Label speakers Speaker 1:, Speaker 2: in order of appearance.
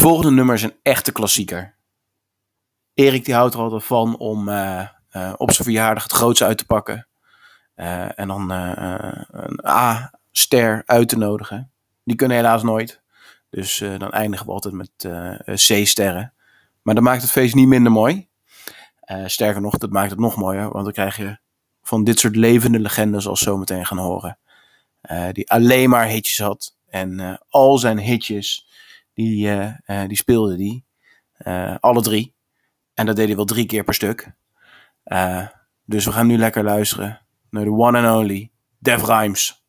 Speaker 1: volgende nummer is een echte klassieker. Erik die houdt er altijd van om uh, uh, op zijn verjaardag het grootste uit te pakken. Uh, en dan een A-ster uit te nodigen. Die kunnen helaas nooit. Dus dan eindigen we altijd met C-sterren. Maar dat maakt het feest niet minder mooi. sterker nog, dat maakt het nog mooier. Want dan krijg je van dit soort levende legendes als zometeen gaan horen. die alleen maar hitjes had. En al zijn hitjes, die, die speelde die. alle drie. En dat deed hij wel drie keer per stuk. Uh, dus we gaan nu lekker luisteren naar de one and only Dev Rhymes.